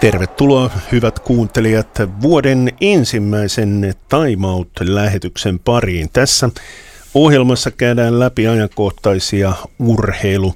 Tervetuloa hyvät kuuntelijat vuoden ensimmäisen Time Out-lähetyksen pariin. Tässä ohjelmassa käydään läpi ajankohtaisia urheilu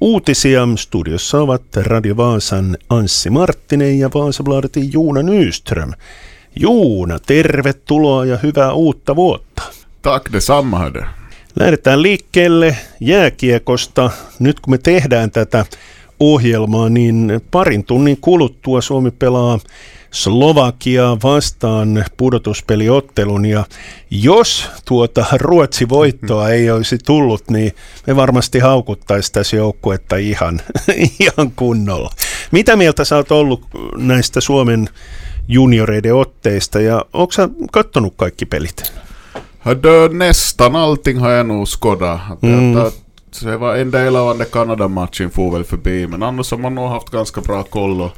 uutisia. Studiossa ovat Radio Vaasan Anssi Marttinen ja Vaasabladetin Juuna Nyström. Juuna, tervetuloa ja hyvää uutta vuotta. Tack detsamma hörde. Lähdetään liikkeelle jääkiekosta. Nyt kun me tehdään tätä ohjelmaa, niin parin tunnin kuluttua Suomi pelaa Slovakia vastaan pudotuspeliottelun ja jos tuota Ruotsi voittoa ei olisi tullut, niin me varmasti haukuttaisiin tässä joukkuetta ihan, ihan kunnolla. Mitä mieltä sä oot ollut näistä Suomen junioreiden otteista ja onko sä kattonut kaikki pelit? Nästan allting har jag nog skådat. Mm. Det var en del av den Kanada-matchen for väl förbi, men annars har man nog haft ganska bra koll. Och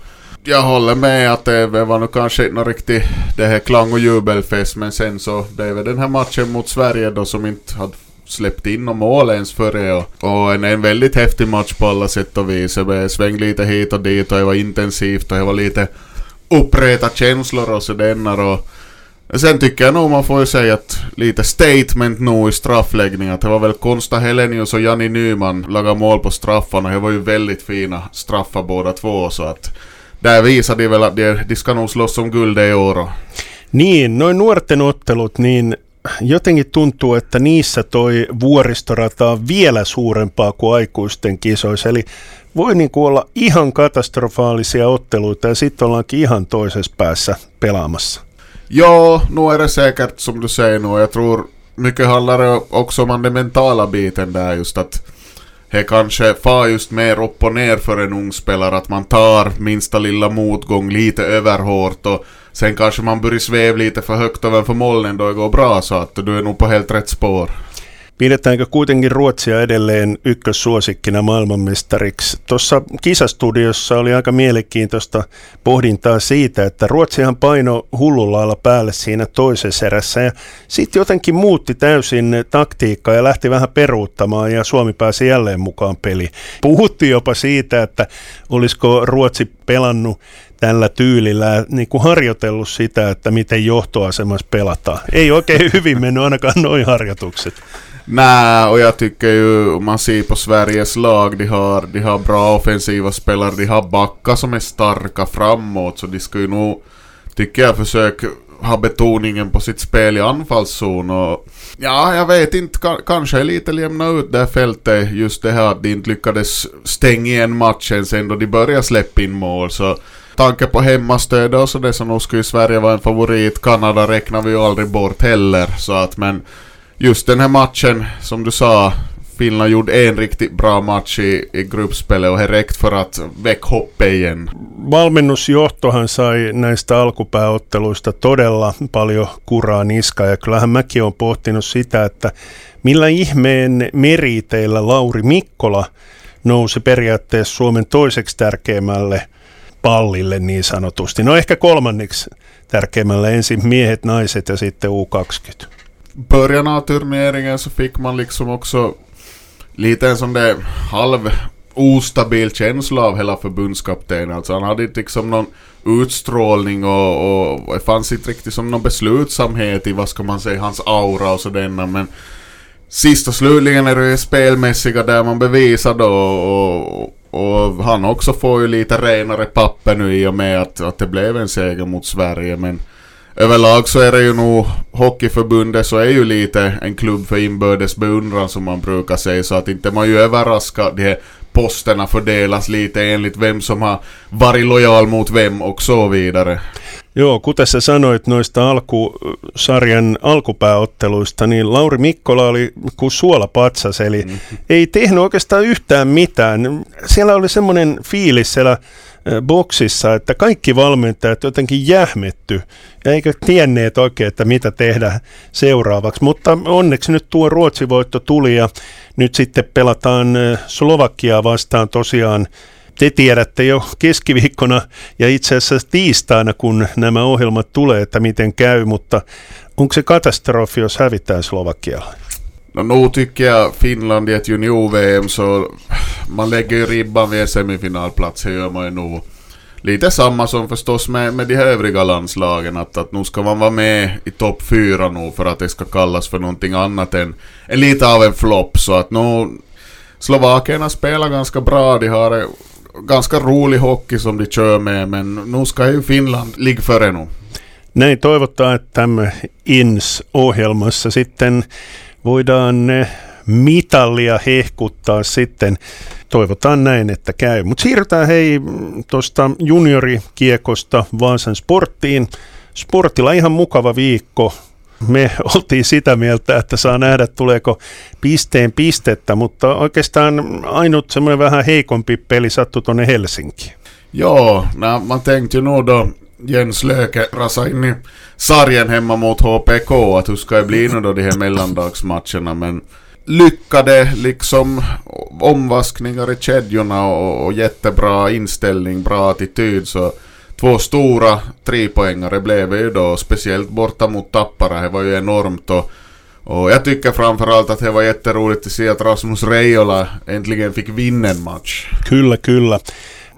jag håller med att det var nog kanske inte riktigt det här klang och jubelfest, men sen så det den här matchen mot Sverige då som inte hade släppt in några mål ens före och, och en, en väldigt häftig match på alla sätt och vis. Det svängde lite hit och dit och det var intensivt och det var lite uppreta känslor och sådär och Sen tycker jag nog man får ju säga att lite statement nog i straffläggning. Att det var väl Konsta Helenius och Jani Nyman laga mål på straffarna. Det var ju väldigt fina straffar båda två. Så att där visar de väl att de, de ska nog slåss om guld i år. Niin, noin nuorten ottelut, niin jotenkin tuntuu, että niissä toi vuoristorata on vielä suurempaa kuin aikuisten kisoissa. Eli voi niin kuin olla ihan katastrofaalisia otteluita ja sitten ollaankin ihan toisessa päässä pelaamassa. Ja, nu är det säkert som du säger nu. Jag tror mycket handlar det också om den mentala biten där just att det kanske far just mer upp och ner för en ung spelare att man tar minsta lilla motgång lite överhårt och sen kanske man börjar sväva lite för högt över molnen då det går bra så att du är nog på helt rätt spår. Pidetäänkö kuitenkin Ruotsia edelleen ykkössuosikkina maailmanmestariksi? Tuossa kisastudiossa oli aika mielenkiintoista pohdintaa siitä, että Ruotsihan paino hullulla lailla päälle siinä toisessa erässä ja sitten jotenkin muutti täysin taktiikkaa ja lähti vähän peruuttamaan ja Suomi pääsi jälleen mukaan peliin. Puhuttiin jopa siitä, että olisiko Ruotsi pelannut tällä tyylillä niin kuin harjoitellut sitä, että miten johtoasemassa pelataan. Ei oikein hyvin mennyt ainakaan noin harjoitukset. Nej, och jag tycker ju man ser på Sveriges lag, de har, de har bra offensiva spelare, de har backar som är starka framåt, så de ska ju nog, tycker jag, försöka ha betoningen på sitt spel i anfallszon och ja, jag vet inte, kanske lite lämna ut det här fältet, just det här att de inte lyckades stänga igen matchen sen då de började släppa in mål, så tanke på hemmastöd och så det så nog skulle ju Sverige vara en favorit. Kanada räknar vi ju aldrig bort heller. Så att men just den här matchen som du sa. Finland gjorde en riktigt bra match i, i gruppspelet och det räckt för att väcka hoppet igen. Valmennusjohtohan sai näistä alkupääotteluista todella paljon kuraa niskaa ja kyllähän mäkin on pohtinut sitä, että millä ihmeen meriteillä Lauri Mikkola nousi periaatteessa Suomen toiseksi tärkeimmälle pallille niin sanotusti. No ehkä kolmanneksi tärkeimmälle ensin miehet, naiset ja sitten U20. Början av turneringen så fick man liksom också lite en sån där halv ostabil känsla av hela förbundskaptenen. Alltså han hade inte liksom någon utstrålning och, och det fanns inte riktigt som någon beslutsamhet i vad ska man säga, hans aura och sådana men Sist och slutligen är det ju spelmässiga där man bevisar då och, och han också får ju lite renare papper nu i och med att, att det blev en seger mot Sverige. Men överlag så är det ju nog Hockeyförbundet så är ju lite en klubb för inbördes beundran som man brukar säga. Så att inte man ju överraskad. De här posterna fördelas lite enligt vem som har varit lojal mot vem och så vidare. Joo, kuten sä sanoit noista alkusarjan alkupääotteluista, niin Lauri Mikkola oli kuin suolapatsas, eli mm-hmm. ei tehnyt oikeastaan yhtään mitään. Siellä oli semmoinen fiilis siellä boksissa, että kaikki valmentajat jotenkin jähmetty ja eikä tienneet oikein, että mitä tehdä seuraavaksi. Mutta onneksi nyt tuo Ruotsi-voitto tuli ja nyt sitten pelataan Slovakiaa vastaan tosiaan te tiedätte jo keskiviikkona ja itse asiassa tiistaina, kun nämä ohjelmat tulee, että miten käy, mutta onko se katastrofi, jos hävitään Slovakialla? No nu tycker jag Finland i ett junior-VM så man lägger ju ribban vid en semifinalplats, det gör man ju nog. lite samma som förstås med, med de övriga landslagen, att, att nu ska man vara med i topp fyra nu för att det ska kallas för någonting annat än, än lite av en flopp. Så att nu, slovakerna spelar ganska bra, de har eh, ganska rolig hockey som de kör med, men nu ska ju Finland ligga före nu. Näin toivotaan, että tämä INS-ohjelmassa sitten voidaan eh, mitallia hehkuttaa sitten. Toivotaan näin, että käy. Mutta siirrytään hei tuosta juniorikiekosta Vaasan sporttiin. Sportilla ihan mukava viikko. Me oltiin sitä mieltä, että saa nähdä tuleeko pisteen pistettä, mutta oikeastaan ainut semmoinen vähän heikompi peli sattui tuonne Helsinkiin. Joo, no, man tänkte ju då Jens Löke rasa in i hemma mot HPK att hur ska det bli nu då de här mellandagsmatcherna men lyckade liksom omvaskningar i kedjorna och, och jättebra inställning, bra attityd så två stora trepoängare blev det ju då, speciellt borta mot Tappara, det var ju enormt och, och jag tycker framförallt att det var jätteroligt att se att Rasmus Reijola äntligen fick vinna en match. Kyllä, kyllä.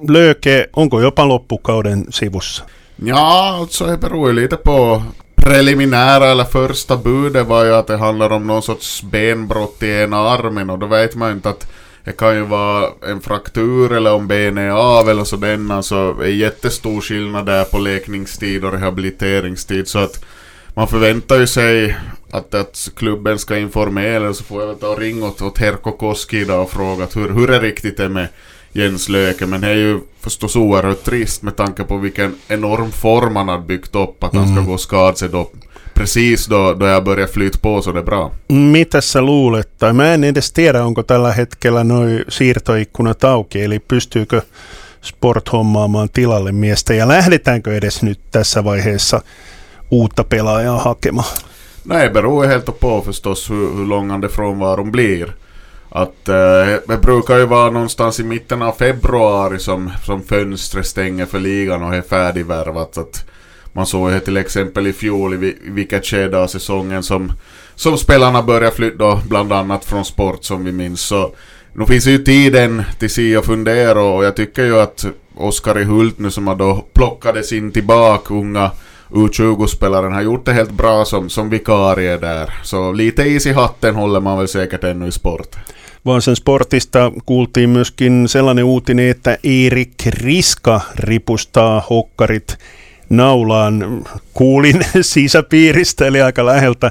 Löke, onko jopa loppukauden sivussa? Ja, alltså det beror ju lite på preliminära eller första budet var ju att det handlar om någon sorts benbrott i ena armen och då vet man ju inte att det kan ju vara en fraktur eller om benet är av eller sådär. Alltså det är jättestor skillnad där på läkningstid och rehabiliteringstid så att man förväntar ju sig att, att klubben ska informera så får jag väl ta och ringa åt, åt Herko Koski idag och fråga hur, hur är riktigt det med Jens Löke men det är ju förstås oerhört trist med tanke på vilken enorm form han har byggt upp att han ska gå och skada sig då precis då, då jag börjar flyta på så det är bra. Mitä sä luulet, tai mä en edes tiedä, onko tällä hetkellä noin siirtoikkunat auki, eli pystyykö Sport hommaamaan tilalle miestä, ja lähdetäänkö edes nyt tässä vaiheessa uutta pelaajaa hakemaan? Nej, beror helt på förstås hur, hur långande frånvaron blir. Att eh, det brukar ju vara någonstans i mitten av februari som, som fönstret stänger för ligan och är färdigvärvat. Att man såg ju till exempel i fjol i vilket skede av säsongen som, som spelarna började flytta bland annat från sport som vi minns. Så nu finns ju tiden till si och fundera och jag tycker ju att Oskar i Hult nu som har då plockades in tillbaka unga U20-spelaren har gjort det helt bra som, som vikarie där. Så lite is i hatten håller man väl säkert ännu i sport. Vaasan sportista kuultiin myöskin sellainen uutinen, että Erik Riska ripustaa hokkarit naulaan. Kuulin sisäpiiristä, eli aika läheltä,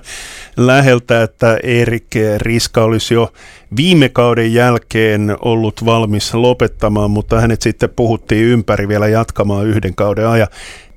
läheltä, että Erik Riska olisi jo viime kauden jälkeen ollut valmis lopettamaan, mutta hänet sitten puhuttiin ympäri vielä jatkamaan yhden kauden ajan.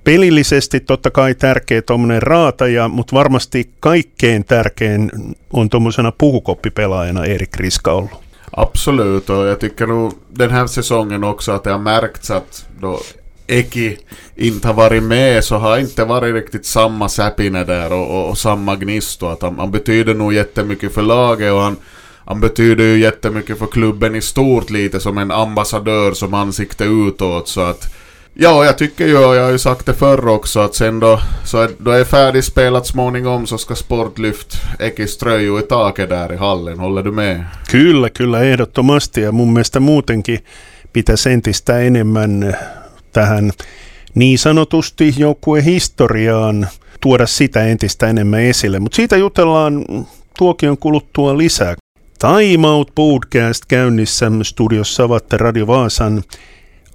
Pelillisesti totta kai tärkeä tuommoinen raataja, mutta varmasti kaikkein tärkein on tuommoisena puhukoppipelaajana Erik Riska ollut. Absolut, och jag tycker nog den här säsongen också att det har märkts att då Eki inte har varit med så har inte varit riktigt samma säpine där och, och, och samma gnist och att han, han betyder nog jättemycket för laget och han, han betyder ju jättemycket för klubben i stort lite som en ambassadör som ansikte utåt så att Ja, jag tycker ju, och jag har ju sagt det förr också, att sen då, så är, då är färdigspelat småningom så ska Sportlyft Ekis tröju i taket där i hallen. Håller du med? Kyllä, kyllä ehdottomasti ja mun mielestä muutenkin pitäisi entistä enemmän tähän niin sanotusti joukkuehistoriaan tuoda sitä entistä enemmän esille. Mutta siitä jutellaan tuokion kuluttua lisää. Time Out Podcast käynnissä studiossa ovat Radio Vaasan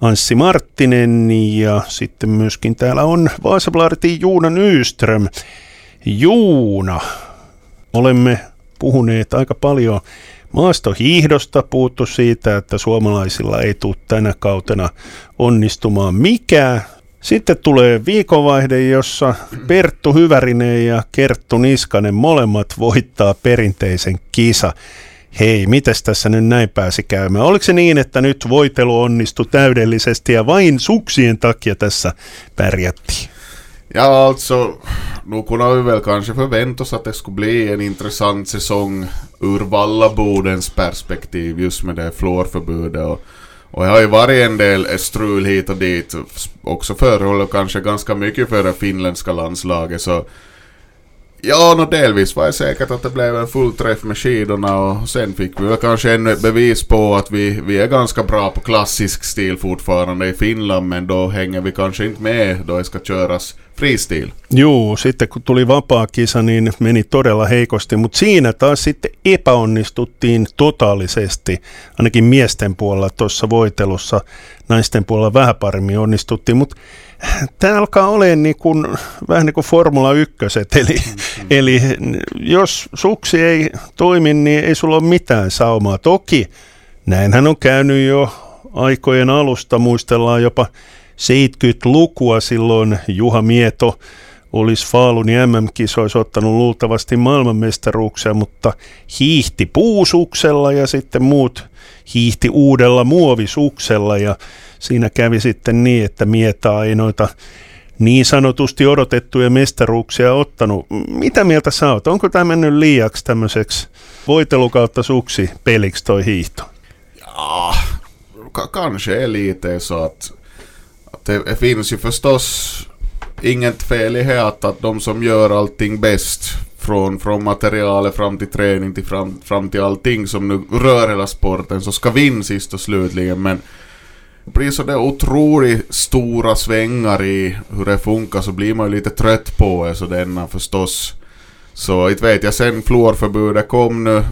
Anssi Marttinen ja sitten myöskin täällä on Vaasabladetin Juuna Nyström. Juuna, olemme puhuneet aika paljon maastohiihdosta, puhuttu siitä, että suomalaisilla ei tule tänä kautena onnistumaan mikään. Sitten tulee viikonvaihde, jossa Perttu Hyvärinen ja Kerttu Niskanen molemmat voittaa perinteisen kisa hei, mites tässä nyt näin pääsi käymään? Oliko se niin, että nyt voitelu onnistui täydellisesti ja vain suksien takia tässä pärjättiin? Ja, alltså, nu kunde vi väl kanske förvänta oss att det skulle bli en intressant säsong ur Vallabodens perspektiv just med det fluorförbudet. Och, och det har ju varit en del strul hit och dit, också förhåller kanske ganska mycket för det finländska landslaget. Så Ja, no delvis var det säkert att det blev en full träff med skidorna och sen fick vi väl kanske ännu ett bevis på att vi, vi är ganska bra på klassisk stil fortfarande i Finland men då hänger vi kanske inte med då det ska köras freestil. Joo, sitten kun tuli vapaa kisa, niin meni todella heikosti, mutta siinä taas sitten epäonnistuttiin totaalisesti, ainakin miesten puolella tuossa voitelussa, naisten puolella vähän paremmin onnistuttiin, mutta tämä alkaa olemaan niin kuin, vähän niin kuin Formula 1, eli, mm-hmm. eli jos suksi ei toimi, niin ei sulla ole mitään saumaa. Toki näinhän on käynyt jo aikojen alusta, muistellaan jopa 70-lukua silloin Juha Mieto olisi Faalunin MM-kisoissa ottanut luultavasti maailmanmestaruuksia, mutta hiihti puusuksella ja sitten muut hiihti uudella muovisuksella ja siinä kävi sitten niin, että Mieta ei noita niin sanotusti odotettuja mestaruuksia ottanut. Mitä mieltä sä oot? Onko tämä mennyt liiaksi tämmöiseksi voitelukautta suksi peliksi toi hiihto? Ja, kanske är lite så att, det, finns ju förstås inget fel i att, att de som gör allting bäst från, från materialet fram till träning till fram, fram till allting som nu rör hela sporten så ska vinna sist och slutligen men det blir så det otroligt stora svängar i hur det funkar så blir man ju lite trött på det så denna förstås. Så inte vet jag, sen fluorförbudet kom nu,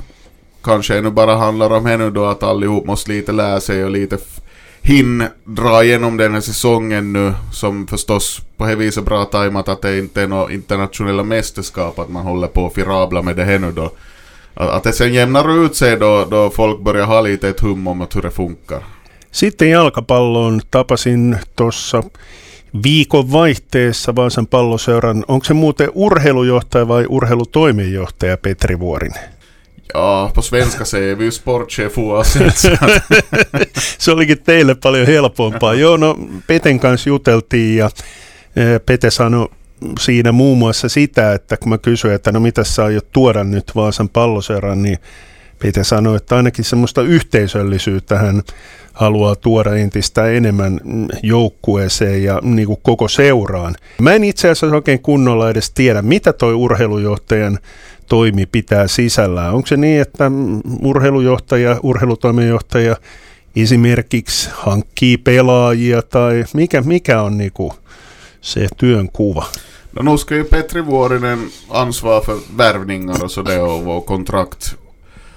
kanske det nu bara handlar om henne då att allihop måste lite lära sig och lite hin dra igenom den här säsongen nu som förstås på det viset bra tajmat att det inte är några internationella mästerskap att man håller på att firabla med det här nu då. Att det sen jämnar ut sig då, då folk börjar ha lite ett hum om hur det funkar. Sitten jalkapalloon tapasin tuossa viikon vaihteessa Vaasan palloseuran. Onko se muuten urheilujohtaja vai urheilutoimenjohtaja Petri Vuorinen? Ja, på svenska säger vi ju sportchef oavsett. se olikin teille paljon helpompaa. Joo, no Peten kanssa juteltiin ja e, Pete sanoi siinä muun muassa sitä, että kun mä kysyin, että no mitä sä aiot tuoda nyt Vaasan palloseuran, niin Pete sanoi, että ainakin semmoista yhteisöllisyyttä hän haluaa tuoda entistä enemmän joukkueeseen ja niin kuin koko seuraan. Mä en itse asiassa oikein kunnolla edes tiedä, mitä toi urheilujohtajan toimi pitää sisällään. Onko se niin, että urheilujohtaja, urheilutoimenjohtaja esimerkiksi hankkii pelaajia tai mikä, mikä on niin kuin se työn kuva? No nu ska ju Petri Vuorinen ansvara för värvningar och så det och kontrakt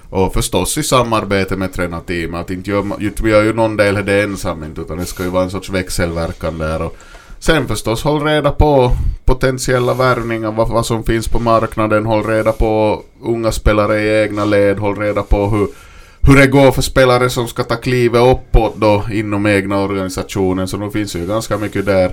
Och förstås i samarbete med tränarteamet. Inte gör, inte gör ju någon del det ensam utan det ska ju vara en sorts växelverkan där. Och sen förstås håll reda på potentiella värvningar, vad, vad som finns på marknaden. Håll reda på unga spelare i egna led. Håll reda på hur, hur det går för spelare som ska ta klivet uppåt då inom egna organisationen. Så nu finns ju ganska mycket där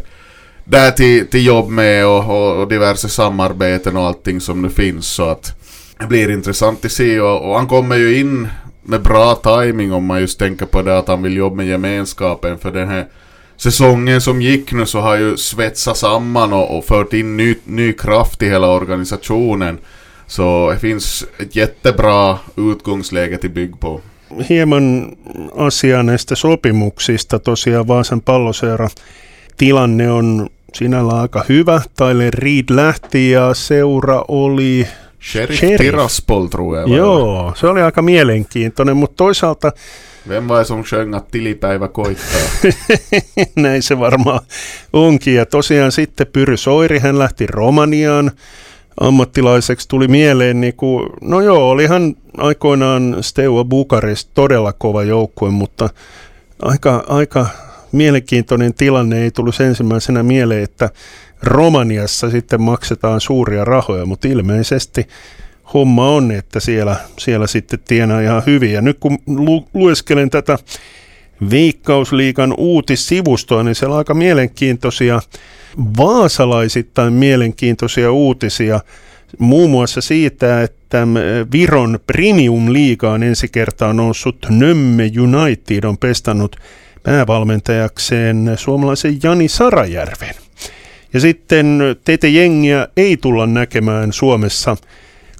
där till, till jobb med och, och, och diverse samarbeten och allting som nu finns. Så att det blir intressant att se och, och han kommer ju in med bra timing om man just tänker på det att han vill jobba med gemenskapen för den här säsongen som gick nu så har ju svetsat samman och, och fört in ny, ny kraft i hela organisationen. Så det finns ett jättebra utgångsläge till bygg på. Hieman asiaa näistä sopimuksista. Tosiaan Vaasan palloseura tilanne on sinällä aika hyvä. Tyler Reed lähti ja seura oli Sheriff, Sheriff. Tiraspol tror jag. Joo, se oli aika mielenkiintoinen, mutta toisaalta... Vem vai sun sjöng tilipäivä koittaa? Näin se varmaan onkin. Ja tosiaan sitten Pyry Soiri, hän lähti Romaniaan ammattilaiseksi. Tuli mieleen, niin kuin, no joo, olihan aikoinaan Steaua Bukarest todella kova joukkue, mutta aika, aika mielenkiintoinen tilanne ei tullut ensimmäisenä mieleen, että Romaniassa sitten maksetaan suuria rahoja, mutta ilmeisesti homma on, että siellä, siellä sitten tienaa ihan hyvin. Ja nyt kun lu- lueskelen tätä Veikkausliikan uutissivustoa, niin siellä on aika mielenkiintoisia, vaasalaisittain mielenkiintoisia uutisia, muun muassa siitä, että Viron Premium-liigaan ensi kertaa noussut Nömme United on pestannut päävalmentajakseen suomalaisen Jani Sarajärven. Ja sitten teitä jengiä ei tulla näkemään Suomessa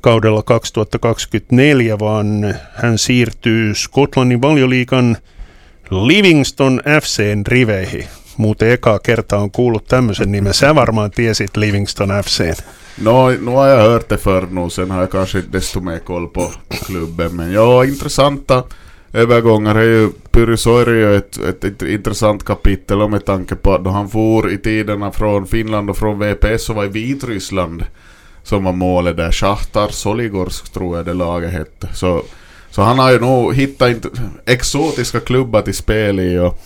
kaudella 2024, vaan hän siirtyy Skotlannin valioliikan Livingston FCn riveihin. muuten ekaa kertaa on kuullut tämmöisen nimen. Sä varmaan tiesit Livingston FC. No, nu har jag hört det förr nu, sen har jag kanske desto mer koll på klubben. Men ja, intressanta övergångar är ju Pyry Soiri ett, ett, ett intressant kapitel med tanke på att då han for i tiderna från Finland och från VPS och var i Vitryssland som var målet där. Shahtar Soligorsk tror jag det laget hette. Så, så han har ju nog hittat exotiska klubbar till spel i och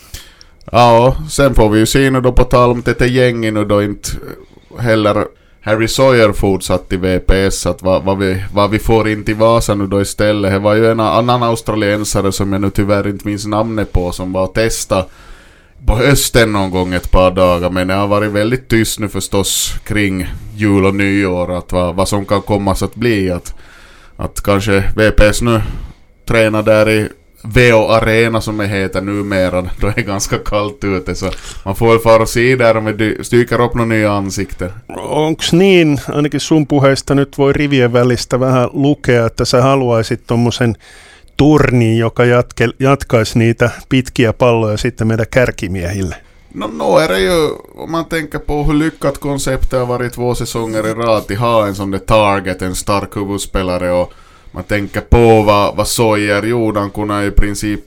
ja, sen får vi ju se nu då på tal om det gänget nu då inte heller Harry Sawyer fortsatt i VPS, att vad, vad, vi, vad vi får in till Vasa nu då istället. Det var ju en annan australiensare som jag nu tyvärr inte minns namnet på som var och testa på hösten någon gång ett par dagar men det har varit väldigt tyst nu förstås kring jul och nyår att vad, vad som kan komma att bli att, att kanske VPS nu tränar där i VO Arena som det heter numera, då är det ganska kallt ute så man får väl fara och se där om det dyker upp några nya ansikten. Onks niin, ainakin sun puheista nyt voi rivien välistä vähän lukea, että sä haluaisit tuommoisen turniin, joka jatke, jatkaisi niitä pitkiä palloja sitten meidän kärkimiehille? No, no är det ju, om man tänker på hur lyckat konceptet har varit två säsonger i rad, att ha en sån där target, en stark huvudspelare och man tänker på vad, vad Sojer gjorde, han kunde i princip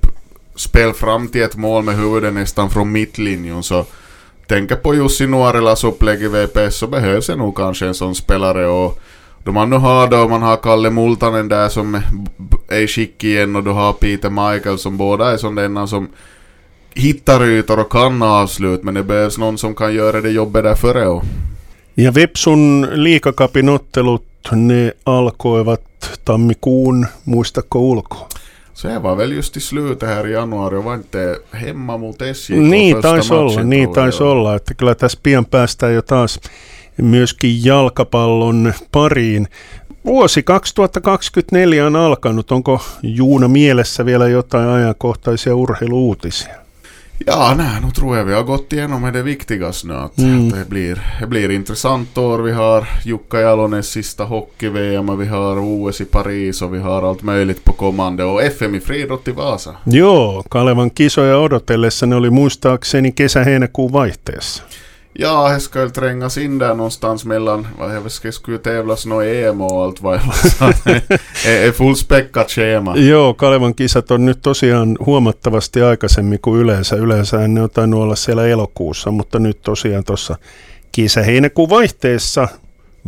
spela fram till ett mål med huvudet nästan från mittlinjen. Så tänker på Jussi Nuorilas upplägg i VPS så behövs det nog kanske en sån spelare. Och då man nu har då, man har Kalle Multanen där som är i skick igen och du har Peter Michael som båda är sådana som hittar ytor och kan avslut men det behövs någon som kan göra det jobbet där före. Och Ja Vepsun liikakapinottelut ne alkoivat tammikuun, muistako ulkoa? Se var väl just i slutet här i januari, var inte hemma mot SJK Niin taisi olla, niin taisi olla, että kyllä tässä pian päästään jo taas myöskin jalkapallon pariin. Vuosi 2024 on alkanut. Onko Juuna mielessä vielä jotain ajankohtaisia urheiluutisia? Ja, nej, nu tror jag vi har gått igenom med det viktigaste nu. Att mm. det, blir, det blir intressant år. Vi har Jukka Jalones sista hockey-VM och vi har OS i Paris och vi har allt möjligt på kommande och FM i friidrott i Vasa. Joo, Kalevan kisoja odotellessa ne oli muistaakseni kesä-heinäkuun vaihteessa. Ja, he ska väl trängas in där någonstans mellan, vad jag ska skulle tävlas no EM och allt vad är fullspäckat schema. Joo, Kalevan kisat on nyt tosiaan huomattavasti aikaisemmin kuin yleensä. Yleensä ne on tainnut olla siellä elokuussa, mutta nyt tosiaan tuossa kesä-heinäkuun vaihteessa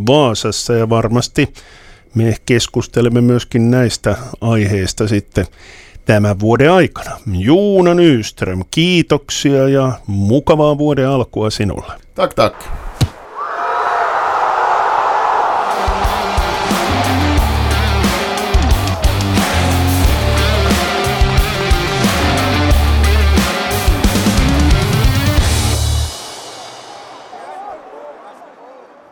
Vaasassa ja varmasti me keskustelemme myöskin näistä aiheista sitten tämän vuoden aikana. Juuna Nyström, kiitoksia ja mukavaa vuoden alkua sinulle. Tack, tack.